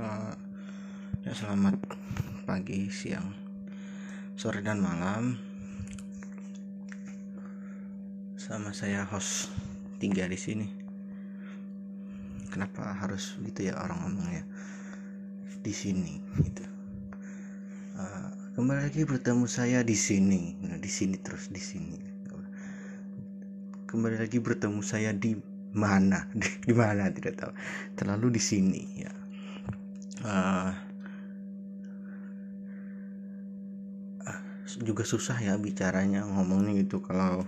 uh, ya selamat pagi siang sore dan malam. Sama saya host tiga di sini. Kenapa harus gitu ya orang ngomongnya di sini gitu. Uh, kembali lagi bertemu saya di sini. Nah, di sini terus di sini. Kembali lagi bertemu saya di mana? Di, di mana? Tidak tahu. Terlalu di sini ya uh, juga susah ya bicaranya ngomongnya gitu. Kalau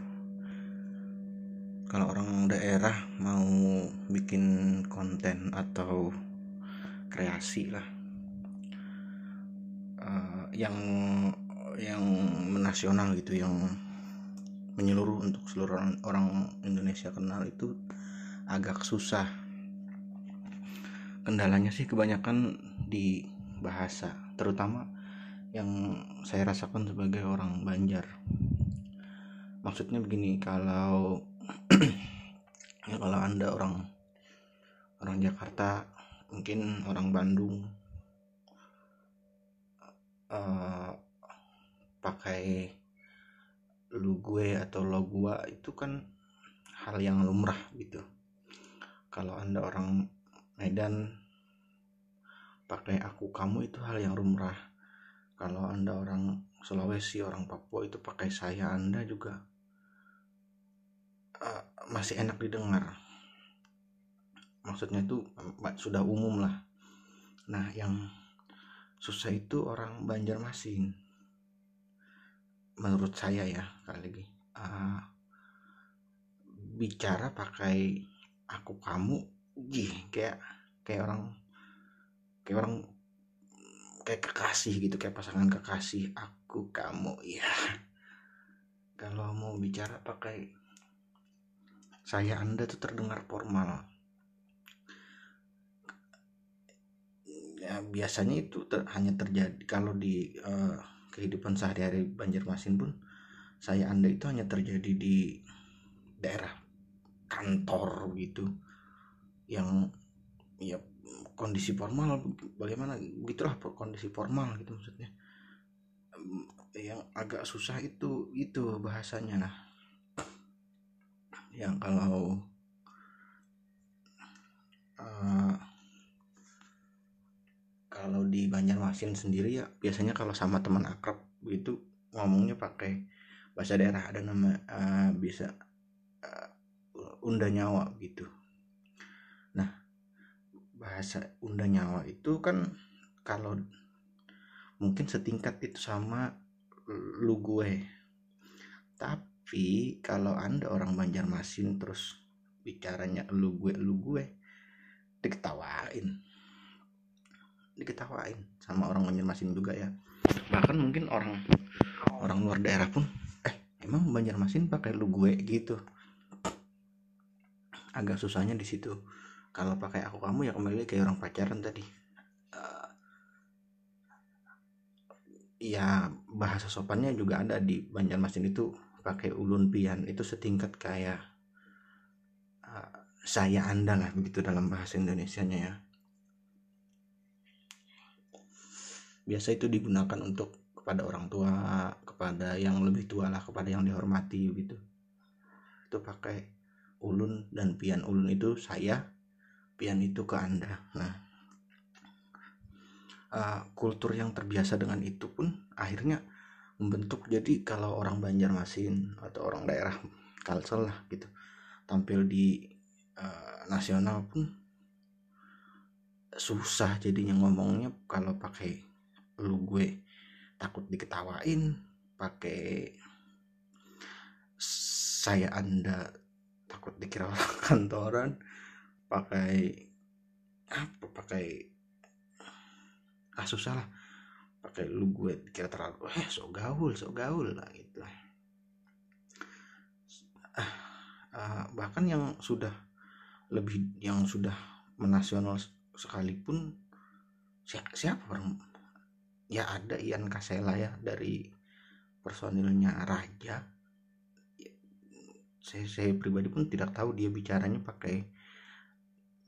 kalau orang daerah mau bikin konten atau kreasi lah. Uh, yang yang menasional gitu yang menyeluruh untuk seluruh orang, orang Indonesia kenal itu agak susah kendalanya sih kebanyakan di bahasa terutama yang saya rasakan sebagai orang Banjar. Maksudnya begini kalau ya kalau anda orang orang Jakarta mungkin orang Bandung uh, pakai lu gue atau lo gua itu kan hal yang lumrah gitu. Kalau anda orang Medan pakai aku kamu itu hal yang lumrah. Kalau anda orang Sulawesi orang Papua itu pakai saya anda juga uh, masih enak didengar. Maksudnya itu sudah umum lah. Nah yang susah itu orang Banjarmasin. Menurut saya ya kali lagi. Uh, bicara pakai aku kamu gih kayak kayak orang kayak orang kayak kekasih gitu kayak pasangan kekasih aku kamu ya kalau mau bicara pakai saya anda tuh terdengar formal. Ya biasanya itu ter, hanya terjadi kalau di uh, kehidupan sehari-hari Banjarmasin pun saya anda itu hanya terjadi di daerah kantor gitu yang ya kondisi formal bagaimana begitulah kondisi formal gitu maksudnya. Yang agak susah itu itu bahasanya nah yang kalau uh, kalau di Banjarmasin sendiri ya biasanya kalau sama teman akrab gitu ngomongnya pakai bahasa daerah ada nama uh, bisa unda nyawa gitu bahasa unda nyawa itu kan kalau mungkin setingkat itu sama lu gue. Tapi kalau anda orang Banjarmasin terus bicaranya lu gue lu gue diketawain. Diketawain sama orang Banjarmasin juga ya. Bahkan mungkin orang orang luar daerah pun eh emang Banjarmasin pakai lu gue? gitu. Agak susahnya di situ kalau pakai aku kamu ya kembali kayak orang pacaran tadi. Uh, ya bahasa sopannya juga ada di Banjarmasin itu pakai ulun pian. Itu setingkat kayak uh, saya anda lah begitu dalam bahasa Indonesia nya ya. Biasa itu digunakan untuk kepada orang tua kepada yang lebih tua lah kepada yang dihormati gitu itu pakai ulun dan pian ulun itu saya pian itu ke anda. Nah uh, kultur yang terbiasa dengan itu pun akhirnya membentuk jadi kalau orang Banjarmasin atau orang daerah Kalsel lah gitu tampil di uh, nasional pun susah jadinya ngomongnya kalau pakai lu gue takut diketawain pakai saya anda takut dikira orang kantoran pakai apa pakai ah susah lah. Pakai lu gue dikira terlalu eh sok gaul sok gaul lah gitu ah, ah, bahkan yang sudah lebih yang sudah menasional sekalipun siapa, siapa ya ada Ian Kasela ya dari personilnya Raja. Saya, saya pribadi pun tidak tahu dia bicaranya pakai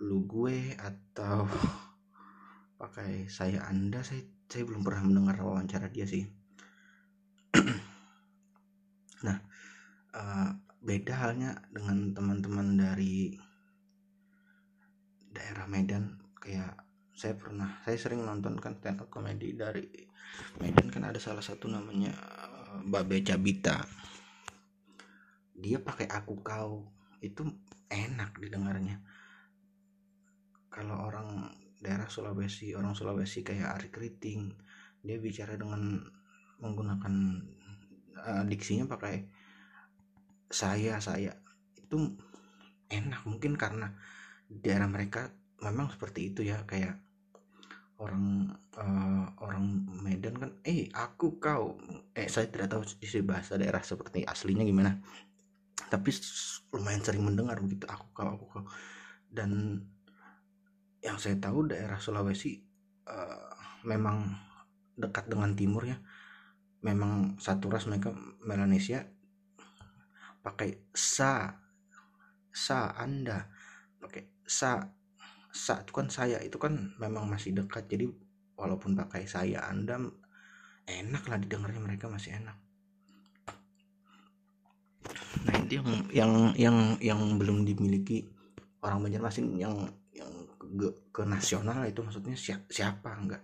lu gue atau pakai saya anda saya saya belum pernah mendengar wawancara dia sih. Nah uh, beda halnya dengan teman-teman dari daerah Medan. Kayak saya pernah saya sering nonton kan stand up komedi dari Medan kan ada salah satu namanya uh, Babe Cabita. Dia pakai aku kau. Itu enak didengarnya kalau orang daerah Sulawesi orang Sulawesi kayak Ari Kriting dia bicara dengan menggunakan uh, diksinya pakai saya saya. Itu enak mungkin karena daerah mereka memang seperti itu ya kayak orang uh, orang Medan kan eh aku kau. Eh saya tidak tahu isi bahasa daerah seperti aslinya gimana. Tapi lumayan sering mendengar begitu aku kau aku kau. Dan yang saya tahu daerah Sulawesi uh, memang dekat dengan timur ya. Memang satu ras mereka Melanesia pakai sa sa anda pakai sa sa itu kan saya itu kan memang masih dekat. Jadi walaupun pakai saya anda enak lah didengarnya mereka masih enak. Nah itu yang yang yang yang belum dimiliki orang Banjarmasin yang yang ke, ke nasional itu maksudnya siapa, siapa? Nggak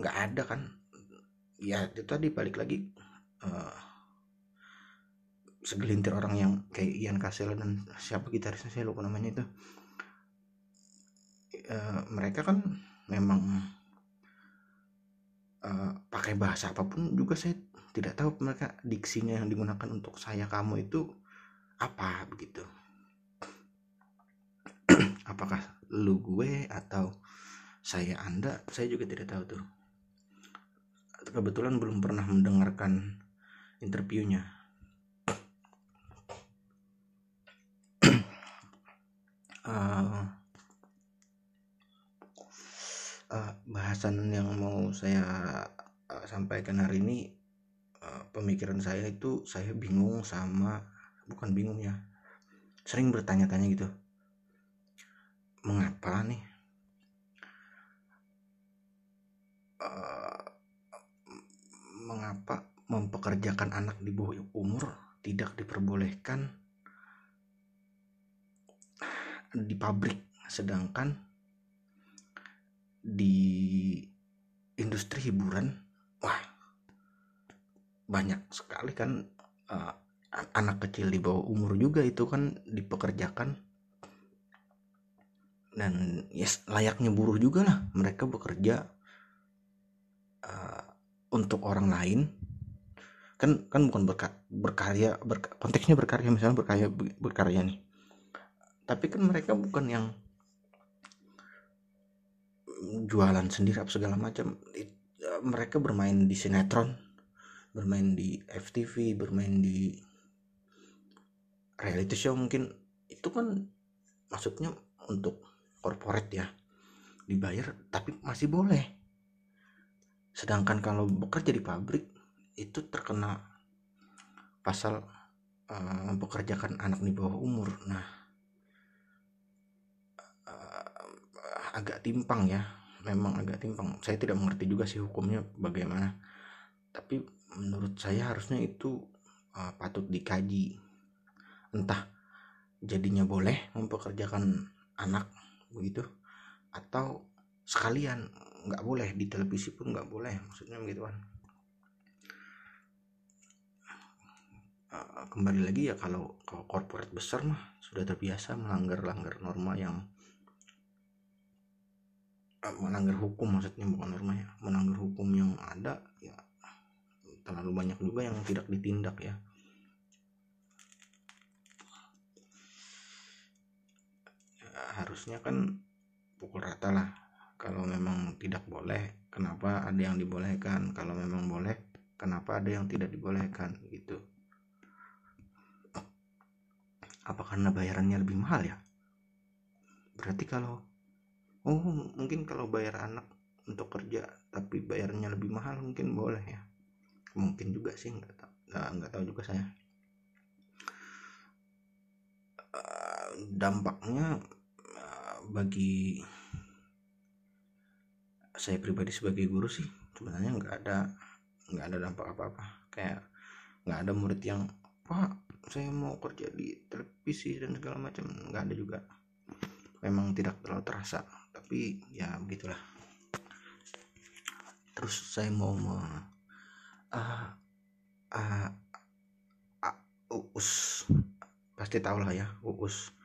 nggak ada kan? Ya itu tadi balik lagi uh, segelintir orang yang kayak Ian Kasela dan siapa gitarisnya saya lupa namanya itu. E, mereka kan memang e, pakai bahasa apa pun juga saya tidak tahu mereka diksinya yang digunakan untuk saya kamu itu apa begitu. Apakah lu gue atau saya anda saya juga tidak tahu tuh. Kebetulan belum pernah mendengarkan interviewnya. Uh, uh, bahasan yang mau saya uh, sampaikan hari ini uh, pemikiran saya itu saya bingung sama bukan bingung ya sering bertanya-tanya gitu mengapa nih? Uh, mengapa mempekerjakan anak di bawah umur tidak diperbolehkan di pabrik sedangkan di industri hiburan? Wah banyak sekali kan uh, anak kecil di bawah umur juga itu kan dipekerjakan dan yes layaknya buruh juga lah. Mereka bekerja uh, untuk orang lain. Kan kan bukan berka, berkarya berka, konteksnya berkarya misalnya berkarya berkarya nih. Tapi kan mereka bukan yang jualan sendiri apa segala macam. E, mereka bermain di sinetron bermain di FTV bermain di reality show mungkin. Itu kan maksudnya untuk corporate ya dibayar tapi masih boleh. Sedangkan kalau bekerja di pabrik itu terkena pasal uh, mempekerjakan anak di bawah umur. Nah agak timpang ya. Memang agak timpang. Saya tidak mengerti juga sih hukumnya bagaimana. Tapi menurut saya harusnya itu uh, patut dikaji. Entah jadinya boleh mempekerjakan anak begitu. Atau sekalian nggak boleh di televisi pun nggak boleh maksudnya begitu kan kembali lagi ya kalau kalau korporat besar mah sudah terbiasa melanggar-langgar norma yang melanggar hukum maksudnya bukan norma ya melanggar hukum yang ada ya terlalu banyak juga yang tidak ditindak ya harusnya kan pukul rata lah. Kalau memang tidak boleh kenapa ada yang dibolehkan? Kalau memang boleh kenapa ada yang tidak dibolehkan? Gitu. Apa karena bayarannya lebih mahal ya? Berarti kalau oh mungkin kalau bayar anak untuk kerja tapi bayarnya lebih mahal mungkin boleh ya? Mungkin juga sih nggak tahu nggak tahu juga saya. Dampaknya bagi saya pribadi sebagai guru sih sebenarnya nggak ada nggak ada dampak apa-apa. Kayak nggak ada murid yang pak saya mau kerja di televisi dan segala macam. Nggak ada juga. Memang tidak terlalu terasa tapi ya begitulah. Terus saya mau me, uh, uh, uh, uus. Pasti tahu lah ya uus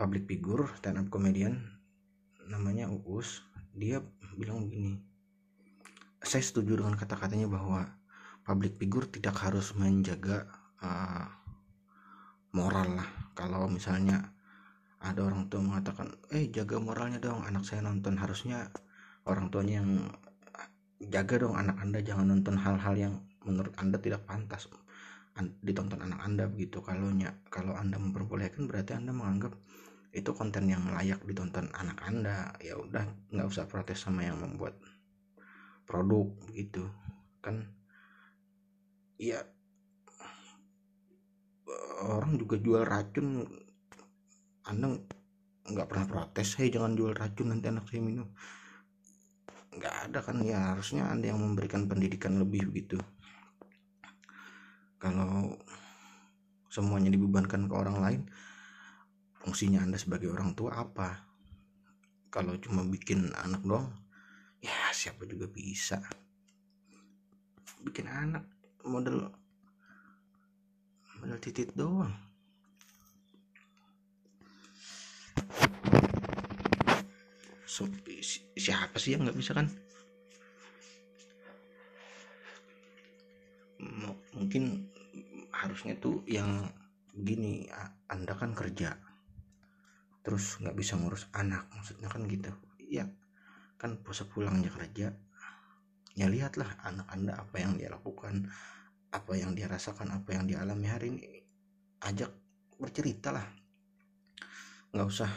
public figure stand up comedian namanya uus dia bilang begini saya setuju dengan kata-katanya bahwa public figure tidak harus menjaga uh, moral lah. Kalau misalnya ada orang tua mengatakan eh jaga moralnya dong anak saya nonton harusnya orang tuanya yang jaga dong anak anda jangan nonton hal-hal yang menurut anda tidak pantas ditonton anak anda begitu. Kalau kalau anda memperbolehkan berarti anda menganggap itu konten yang layak ditonton anak anda. Ya udah nggak usah protes sama yang membuat produk begitu kan ya orang juga jual racun. Anda nggak pernah protes saya jangan jual racun nanti anak saya minum. Nggak ada kan ya harusnya anda yang memberikan pendidikan lebih begitu. Kalau semuanya dibebankan ke orang lain fungsinya anda sebagai orang tua apa? Kalau cuma bikin anak doang ya siapa juga bisa. Bikin anak model model titit doang. So, siapa sih yang nggak bisa kan? Mungkin harusnya tuh yang gini anda kan kerja terus nggak bisa ngurus anak maksudnya kan gitu. Ya kan puasa pulangnya kerja. Ya lihatlah anak anda apa yang dia lakukan apa yang dia rasakan apa yang dia alami hari ini. Ajak bercerita lah. Nggak usah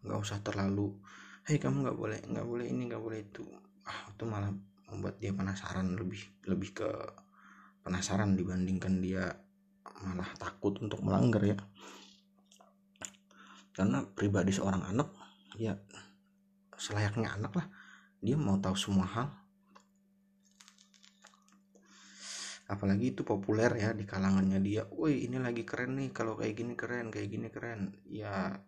nggak usah terlalu hei kamu nggak boleh nggak boleh ini nggak boleh itu. Ah itu malah membuat dia penasaran lebih lebih ke penasaran dibandingkan dia malah takut untuk melanggar ya karena pribadi seorang anak ya selayaknya anak lah. Dia mau tahu semua hal. Apalagi itu populer ya di kalangannya dia. Woi ini lagi keren nih kalau kayak gini keren kayak gini keren. Ya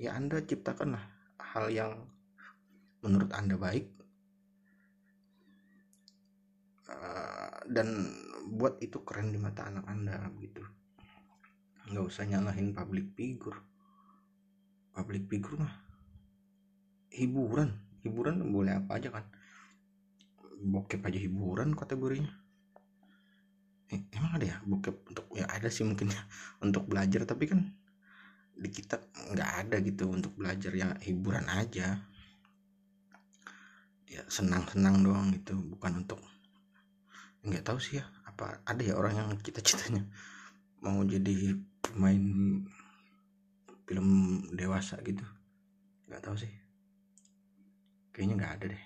ya Anda ciptakanlah hal yang menurut Anda baik. Uh, dan buat itu keren di mata anak Anda gitu nggak usah nyalahin public figure. Public figure mah hiburan. Hiburan boleh apa aja kan? Bokep aja hiburan kategorinya. Eh, emang ada ya bokep untuk ya ada sih mungkin ya untuk belajar. Tapi kan di kita nggak ada gitu untuk belajar. Ya hiburan aja. Ya senang-senang doang gitu. Bukan untuk nggak tahu sih ya apa ada ya orang yang cita-citanya mau jadi pemain film dewasa gitu. Nggak tahu sih. Kayaknya nggak ada deh.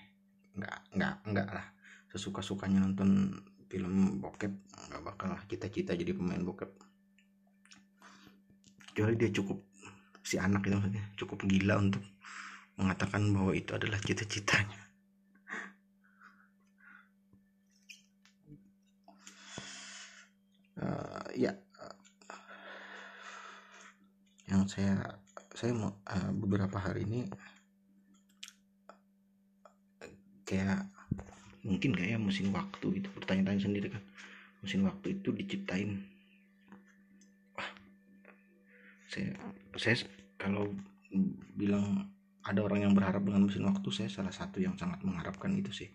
Nggak nggak nggak lah. Sesuka sukanya nonton film bokep nggak bakal lah cita-cita jadi pemain bokep. Kecuali dia cukup si anak itu maksudnya cukup gila untuk mengatakan bahwa itu adalah cita-citanya. Uh, ya yang saya saya mau uh, beberapa hari ini kayak mungkin kayak mesin waktu gitu bertanya-tanya sendiri kan. Mesin waktu itu diciptain. Saya saya kalau bilang ada orang yang berharap dengan mesin waktu saya salah satu yang sangat mengharapkan itu sih.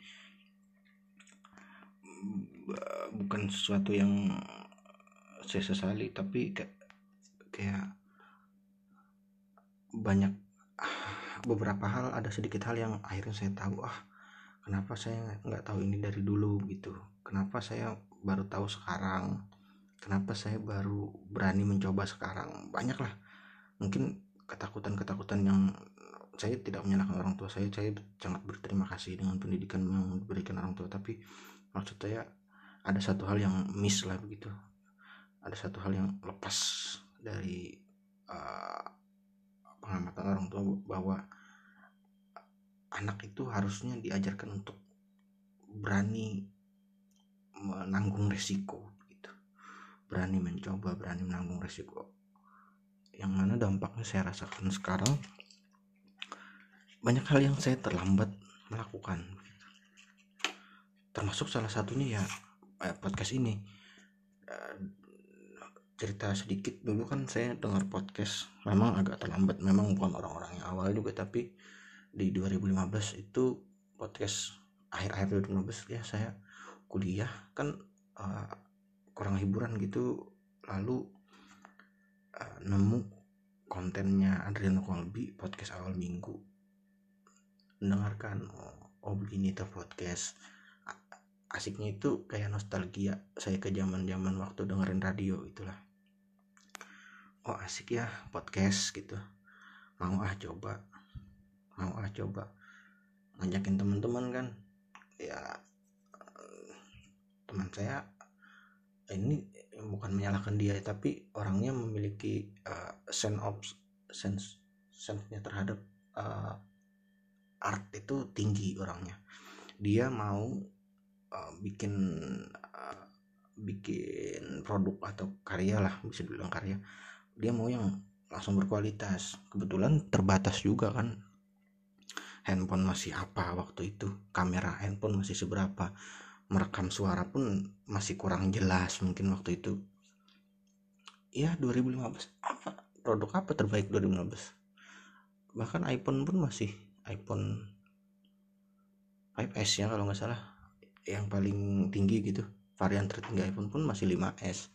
Bukan sesuatu yang saya sesali tapi kayak banyak beberapa hal ada sedikit hal yang akhirnya saya tahu ah kenapa saya nggak tahu ini dari dulu? Gitu. Kenapa saya baru tahu sekarang? Kenapa saya baru berani mencoba sekarang? Banyak lah mungkin ketakutan-ketakutan yang saya tidak menyalahkan orang tua saya saya sangat berterima kasih dengan pendidikan yang diberikan orang tua tapi maksud saya ada satu hal yang miss lah begitu. Ada satu hal yang lepas dari uh, pengamatan orang tua bahwa anak itu harusnya diajarkan untuk berani menanggung resiko gitu. Berani mencoba berani menanggung resiko. Yang mana dampaknya saya rasakan sekarang banyak hal yang saya terlambat melakukan. Termasuk salah satunya ya eh, podcast ini. Eh, cerita sedikit. Dulu kan saya dengar podcast memang agak terlambat. Memang bukan orang-orang yang awal juga tapi di 2015 itu podcast akhir-akhir 2015 ya saya kuliah. Kan uh, kurang hiburan gitu. Lalu uh, nemu kontennya Adriano Colby podcast awal minggu. Mendengarkan oh, oh begini tuh podcast. Asiknya itu kayak nostalgia. Saya ke zaman zaman waktu dengerin radio itulah oh asik ya podcast gitu. Mau ah coba. Mau ah coba. Ngajakin teman-teman kan. Ya teman saya ini bukan menyalahkan dia tapi orangnya memiliki uh, sense of sense sense-nya terhadap uh, art itu tinggi orangnya. Dia mau uh, bikin uh, bikin produk atau karya lah bisa dibilang karya dia mau yang langsung berkualitas. Kebetulan terbatas juga kan. Handphone masih apa waktu itu? Kamera handphone masih seberapa? Merekam suara pun masih kurang jelas mungkin waktu itu. Ya 2015 apa? Produk apa terbaik 2015 bahkan iPhone pun masih iPhone 5S ya kalau nggak salah. Yang paling tinggi gitu. Varian tertinggi iPhone pun masih 5S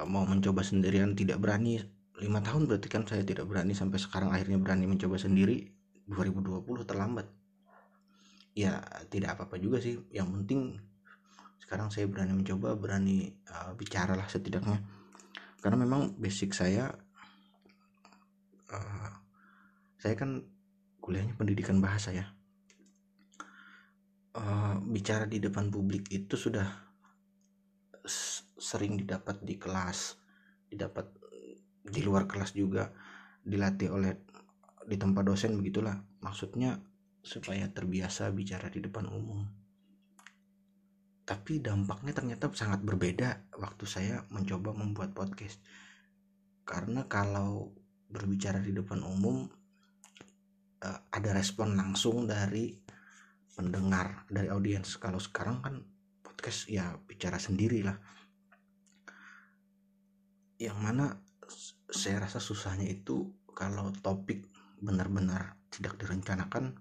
eh, mau mencoba sendirian tidak berani lima tahun berarti kan saya tidak berani sampai sekarang akhirnya berani mencoba sendiri 2020 terlambat. Ya tidak apa-apa juga sih yang penting sekarang saya berani mencoba berani uh, bicara lah setidaknya. Karena memang basic saya uh, saya kan kuliahnya pendidikan bahasa ya. Uh, bicara di depan publik itu sudah sering didapat di kelas didapat di luar kelas juga dilatih oleh di tempat dosen begitulah. Maksudnya supaya terbiasa bicara di depan umum. Tapi dampaknya ternyata sangat berbeda waktu saya mencoba membuat podcast. Karena kalau berbicara di depan umum eh, ada respon langsung dari pendengar dari audiens. Kalau sekarang kan podcast ya bicara sendiri lah. Yang mana saya rasa susahnya itu kalau topik benar-benar tidak direncanakan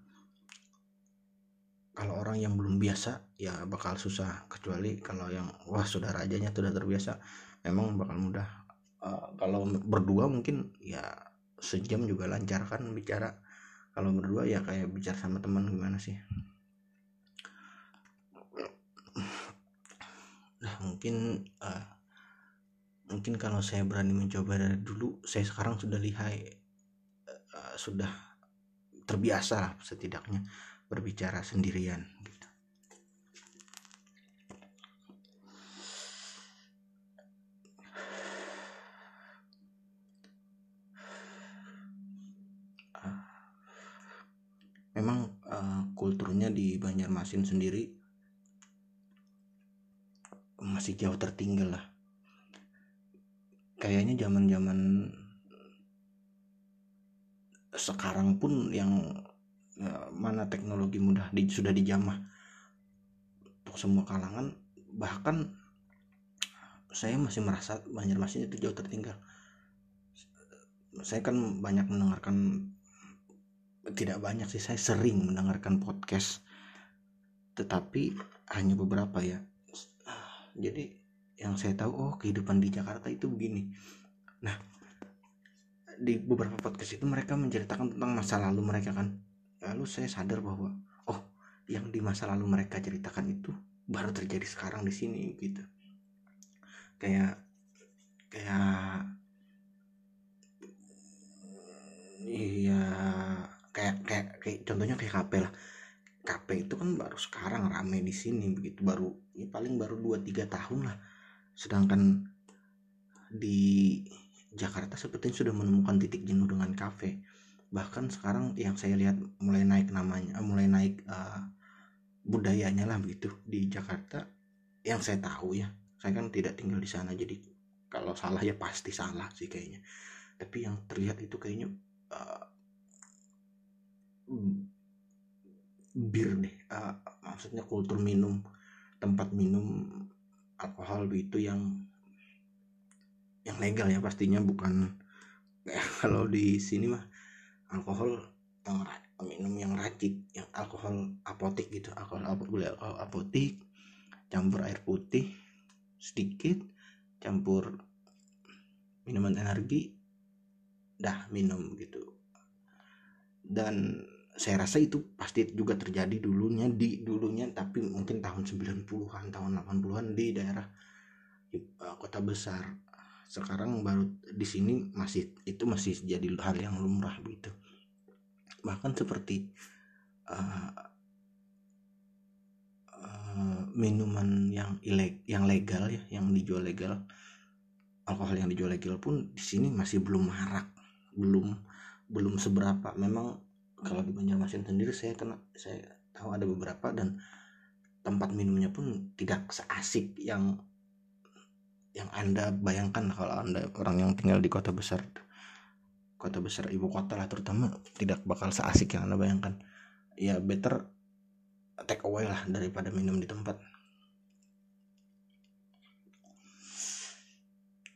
kalau orang yang belum biasa ya bakal susah. Kecuali kalau yang wah sudah rajanya sudah terbiasa memang bakal mudah. Uh, kalau berdua mungkin ya sejam juga lancar kan bicara. Kalau berdua ya kayak bicara sama teman gimana sih nah mungkin uh, mungkin kalau saya berani mencoba dari dulu saya sekarang sudah lihai uh, sudah terbiasa setidaknya berbicara sendirian gitu. Uh, memang uh, kulturnya di Banjarmasin sendiri masih jauh tertinggal lah. Kayaknya zaman zaman sekarang pun yang ya, mana teknologi mudah di, sudah dijamah untuk semua kalangan bahkan saya masih merasa Banjarmasin itu jauh tertinggal. Saya kan banyak mendengarkan tidak banyak sih saya sering mendengarkan podcast. Tetapi hanya beberapa ya jadi yang saya tahu oh kehidupan di Jakarta itu begini. Nah di beberapa podcast itu mereka menceritakan tentang masa lalu mereka kan. Lalu saya sadar bahwa oh yang di masa lalu mereka ceritakan itu baru terjadi sekarang di sini gitu. Kayak kayak iya kayak kayak kayak contohnya kayak KP lah KP itu kan baru sekarang rame di sini begitu baru ya paling baru 2 3 tahun lah. Sedangkan di Jakarta sepertinya sudah menemukan titik jenuh dengan kafe bahkan sekarang yang saya lihat mulai naik namanya eh, mulai naik uh, budayanya lah begitu di Jakarta. Yang saya tahu ya saya kan tidak tinggal di sana jadi kalau salah ya pasti salah sih kayaknya. Tapi yang terlihat itu kayaknya uh, bir deh uh, maksudnya kultur minum tempat minum alkohol begitu yang yang legal ya pastinya bukan kayak kalau di sini mah alkohol yang minum yang racik yang alkohol apotik gitu alkohol alkohol, alkohol apotik campur air putih sedikit campur minuman energi dah minum gitu. Dan saya rasa itu pasti juga terjadi dulunya di dulunya tapi mungkin tahun 90-an tahun 80-an di daerah uh, kota besar. Sekarang baru di sini masih itu masih jadi hal yang lumrah begitu bahkan seperti uh, uh, minuman yang ileg yang legal ya yang dijual legal alkohol yang dijual legal pun di sini masih belum marak belum belum seberapa. Memang kalau di Banjarmasin sendiri saya kena saya tahu ada beberapa dan tempat minumnya pun tidak seasik yang yang anda bayangkan. Kalau anda orang yang tinggal di kota besar kota besar ibu kota lah terutama tidak bakal seasik yang anda bayangkan. Ya better take away lah daripada minum di tempat.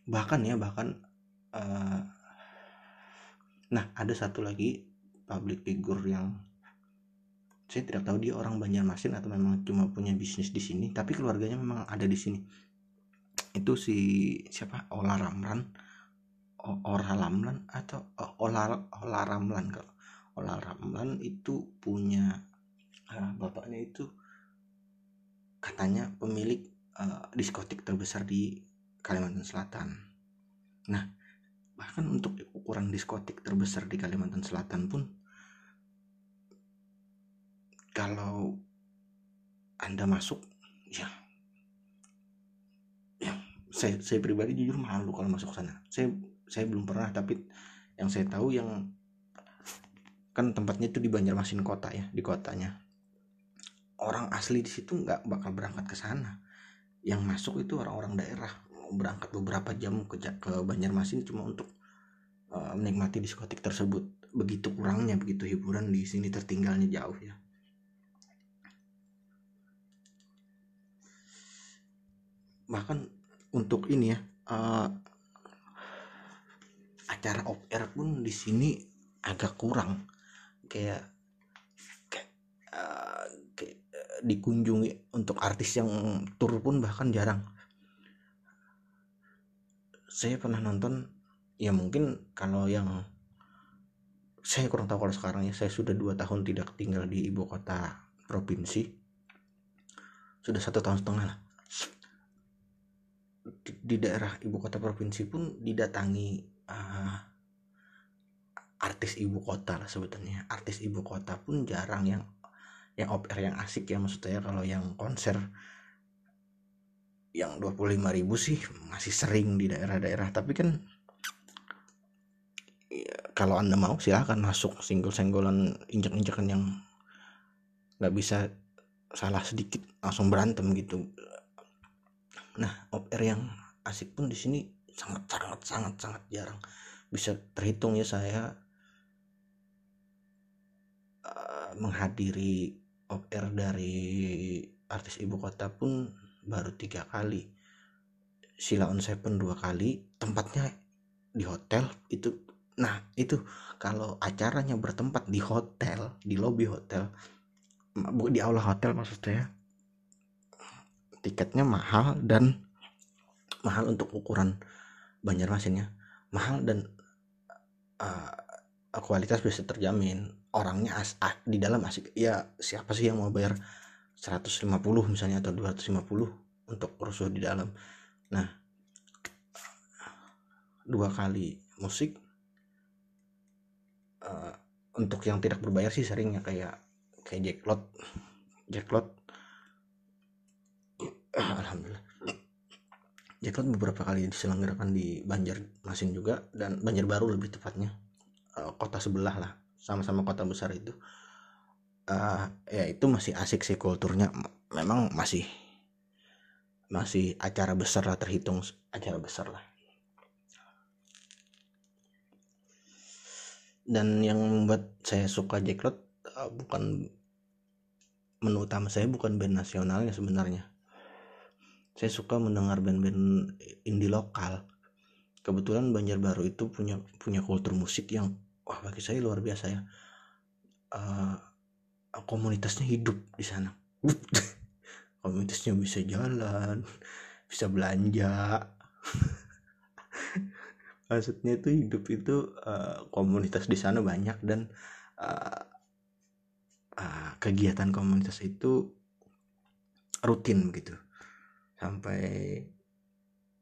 Bahkan ya bahkan uh, nah ada satu lagi public figure yang saya tidak tahu dia orang Banjarmasin atau memang cuma punya bisnis di sini tapi keluarganya memang ada di sini. Itu si siapa? Ola Ramran Ora Ramlan atau Ola Ola Ramlan kalau. Ola Ramlan itu punya uh, bapaknya itu katanya pemilik uh, diskotik terbesar di Kalimantan Selatan. Nah, bahkan untuk ukuran diskotik terbesar di Kalimantan Selatan pun kalau Anda masuk ya ya saya saya pribadi jujur malu kalau masuk sana. Saya saya belum pernah tapi yang saya tahu yang kan tempatnya itu di Banjarmasin kota ya di kotanya. Orang asli di situ nggak bakal berangkat ke sana. Yang masuk itu orang-orang daerah berangkat beberapa jam ke, ke Banjarmasin cuma untuk uh, menikmati diskotik tersebut. Begitu kurangnya begitu hiburan di sini tertinggalnya jauh ya. Bahkan untuk ini ya uh, acara off air pun di sini agak kurang. Kayak kayak, uh, dikunjungi untuk artis yang tur pun bahkan jarang saya pernah nonton ya mungkin kalau yang saya kurang tahu kalau sekarang ya saya sudah dua tahun tidak tinggal di ibu kota provinsi. Sudah satu tahun setengah lah. Di, di daerah ibu kota provinsi pun didatangi uh, artis ibu kota lah sebetulnya. Artis ibu kota pun jarang yang yang oper yang asik ya maksudnya kalau yang konser yang 25 ribu sih masih sering di daerah-daerah. Tapi kan ya, kalau anda mau silahkan masuk single-senggolan injak-injakan yang nggak bisa salah sedikit langsung berantem gitu. Nah oper yang asik pun di sini sangat sangat sangat sangat jarang. Bisa terhitung ya saya uh, menghadiri off air dari artis ibu kota pun baru tiga kali. Sila on Seven dua kali tempatnya di hotel itu nah itu kalau acaranya bertempat di hotel di lobby hotel di aula hotel maksud saya tiketnya mahal dan mahal untuk ukuran Banjarmasinnya mahal dan uh, kualitas bisa terjamin. Orangnya as, ah, di dalam asik. Ya siapa sih yang mau bayar 150 misalnya atau 250 untuk rusuh di dalam. Nah dua kali musik uh, untuk yang tidak berbayar sih seringnya kayak kayak jacklot jacklot alhamdulillah. Jacklot beberapa kali diselenggarakan di Banjarmasin juga dan Banjarbaru lebih tepatnya. Uh, kota sebelah lah sama-sama kota besar itu uh, ya itu masih asik sih kulturnya. Memang masih masih acara besar lah terhitung acara besar lah. Dan yang membuat saya suka Jacklot uh, bukan menu utama saya bukan band nasionalnya sebenarnya. Saya suka mendengar band-band indie lokal. Kebetulan Banjarbaru itu punya punya kultur musik yang wah bagi saya luar biasa ya. Uh, komunitasnya hidup di sana. Komunitasnya bisa jalan bisa belanja. Maksudnya itu hidup itu uh, komunitas di sana banyak dan uh, uh, kegiatan komunitas itu rutin gitu. Sampai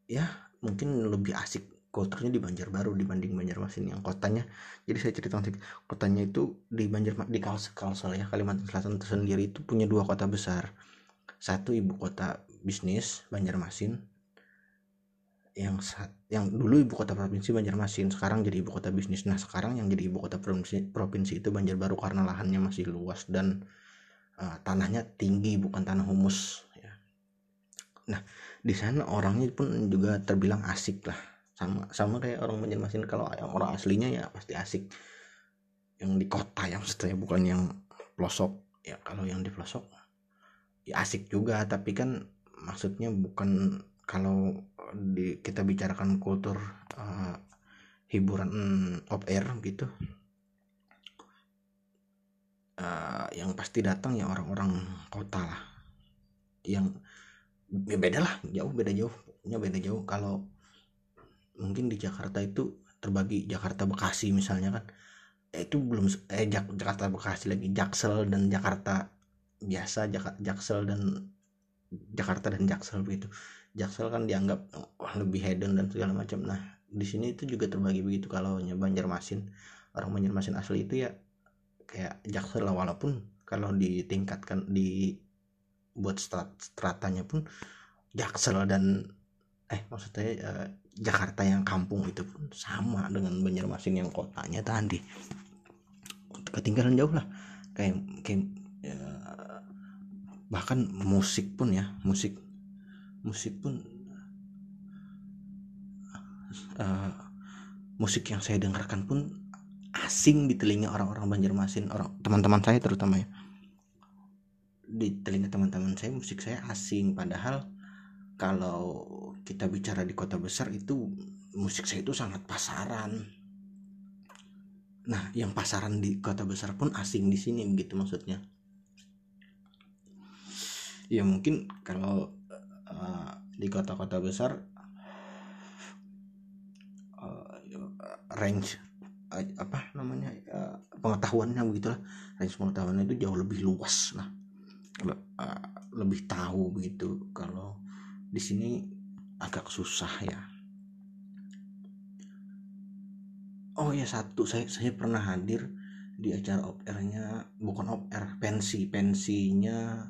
ya mungkin lebih asik kulturnya di Banjarbaru dibanding Banjarmasin yang kotanya. Jadi saya cerita kotanya itu di Banjar di Kalsel, Kalsel ya Kalimantan Selatan tersendiri itu punya dua kota besar. Satu ibu kota bisnis Banjarmasin. Yang saat yang dulu ibu kota provinsi Banjarmasin sekarang jadi ibu kota bisnis. Nah sekarang yang jadi ibu kota provinsi provinsi itu Banjarbaru karena lahannya masih luas dan uh, tanahnya tinggi bukan tanah humus nah di sana orangnya pun juga terbilang asik lah sama sama kayak orang Banjarmasin kalau orang aslinya ya pasti asik. Yang di kota yang setelahnya bukan yang pelosok. Ya kalau yang di pelosok ya asik juga. Tapi kan maksudnya bukan kalau di kita bicarakan kultur uh, hiburan off air gitu uh, yang pasti datang ya orang-orang kota lah. Yang ya beda lah jauh beda jauh ya beda jauh. Kalau mungkin di Jakarta itu terbagi Jakarta Bekasi misalnya kan. Eh, itu belum eh Jak Jakarta Bekasi lagi. Jaksel dan Jakarta biasa Jak Jaksel dan Jakarta dan Jaksel begitu. Jaksel kan dianggap oh, lebih hedon dan segala macam. Nah di sini itu juga terbagi begitu. Kalau Banjarmasin orang Banjarmasin asli itu ya kayak Jaksel lah. Walaupun kalau ditingkatkan di buat strat stratanya pun Jaksel dan eh maksudnya eh, Jakarta yang kampung itu pun sama dengan Banjarmasin yang kotanya tadi. Ketinggalan jauh lah. Kayak kayak ya, bahkan musik pun ya musik musik pun uh, musik yang saya dengarkan pun asing di telinga orang-orang Banjarmasin orang teman-teman saya terutama ya. Di telinga teman-teman saya musik saya asing padahal kalau kita bicara di kota besar itu musik saya itu sangat pasaran. Nah yang pasaran di kota besar pun asing di sini begitu maksudnya. Ya mungkin kalau uh, di kota-kota besar uh, range uh, apa namanya uh, pengetahuannya begitulah. Range pengetahuannya itu jauh lebih luas nah uh, lebih tahu begitu kalau di sini agak susah ya. Oh ya satu saya saya pernah hadir di acara op nya bukan op pensi pensinya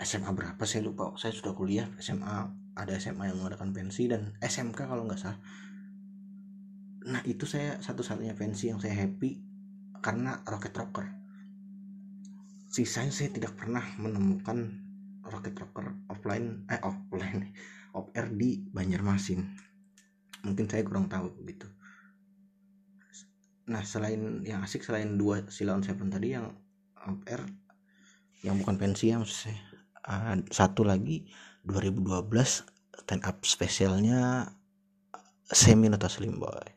SMA berapa saya lupa. Saya sudah kuliah SMA ada SMA yang mengadakan pensi dan SMK kalau nggak salah. Nah itu saya satu-satunya pensi yang saya happy karena Rocket Rocker. Sisanya saya tidak pernah menemukan rocket rocker offline eh offline off air di Banjarmasin. Mungkin saya kurang tahu begitu nah selain yang asik selain dua silaun seven tadi yang off air yang bukan pensi ya saya uh, satu lagi 2012 stand up spesialnya Semi Nota Slim Boy.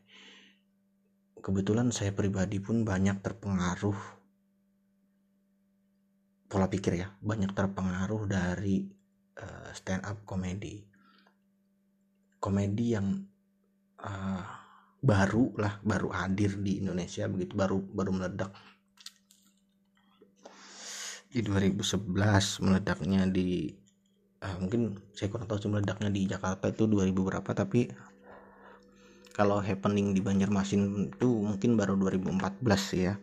Kebetulan saya pribadi pun banyak terpengaruh pola pikir ya banyak terpengaruh dari uh, stand up komedi. Komedi yang uh, baru lah baru hadir di Indonesia begitu baru baru meledak. Di 2011 meledaknya di uh, mungkin saya kurang tahu sih meledaknya di Jakarta itu 2000 berapa tapi kalau happening di Banjarmasin itu mungkin baru 2014 ya.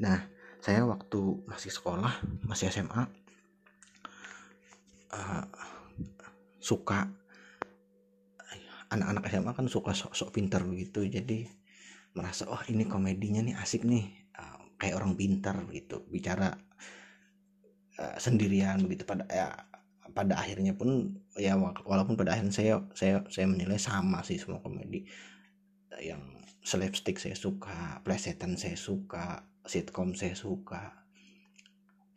Nah saya waktu masih sekolah masih SMA uh, suka anak-anak SMA kan suka sok-sok pintar begitu jadi merasa oh ini komedinya nih asik nih uh, kayak orang pintar gitu. Bicara uh, sendirian begitu pada ya pada akhirnya pun ya walaupun pada akhirnya saya saya saya menilai sama sih semua komedi. Yang slapstick saya suka plesetan saya suka sitcom saya suka.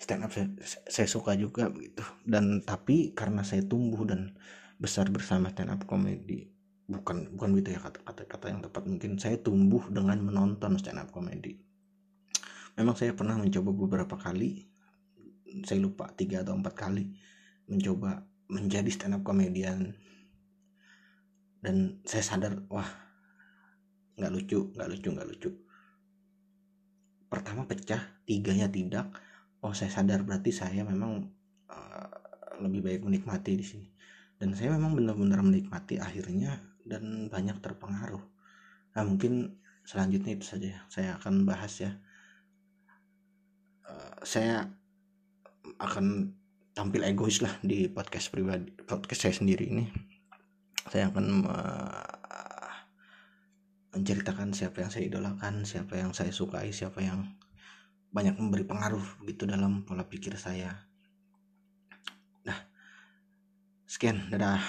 Stand up saya, saya suka juga begitu. Dan tapi karena saya tumbuh dan besar bersama stand up komedi bukan bukan gitu ya kata kata yang tepat. Mungkin saya tumbuh dengan menonton stand up komedi. Memang saya pernah mencoba beberapa kali saya lupa tiga atau empat kali mencoba menjadi stand up komedian. Dan saya sadar wah nggak lucu nggak lucu nggak lucu pertama pecah tiganya tidak. Oh saya sadar berarti saya memang uh, lebih baik menikmati di sini. Dan saya memang benar-benar menikmati akhirnya dan banyak terpengaruh. Nah mungkin selanjutnya itu saja saya akan bahas ya. Uh, saya akan tampil egois lah di podcast pribadi podcast saya sendiri ini. Saya akan uh, menceritakan siapa yang saya idolakan siapa yang saya sukai siapa yang banyak memberi pengaruh gitu dalam pola pikir saya. Nah sekian dadah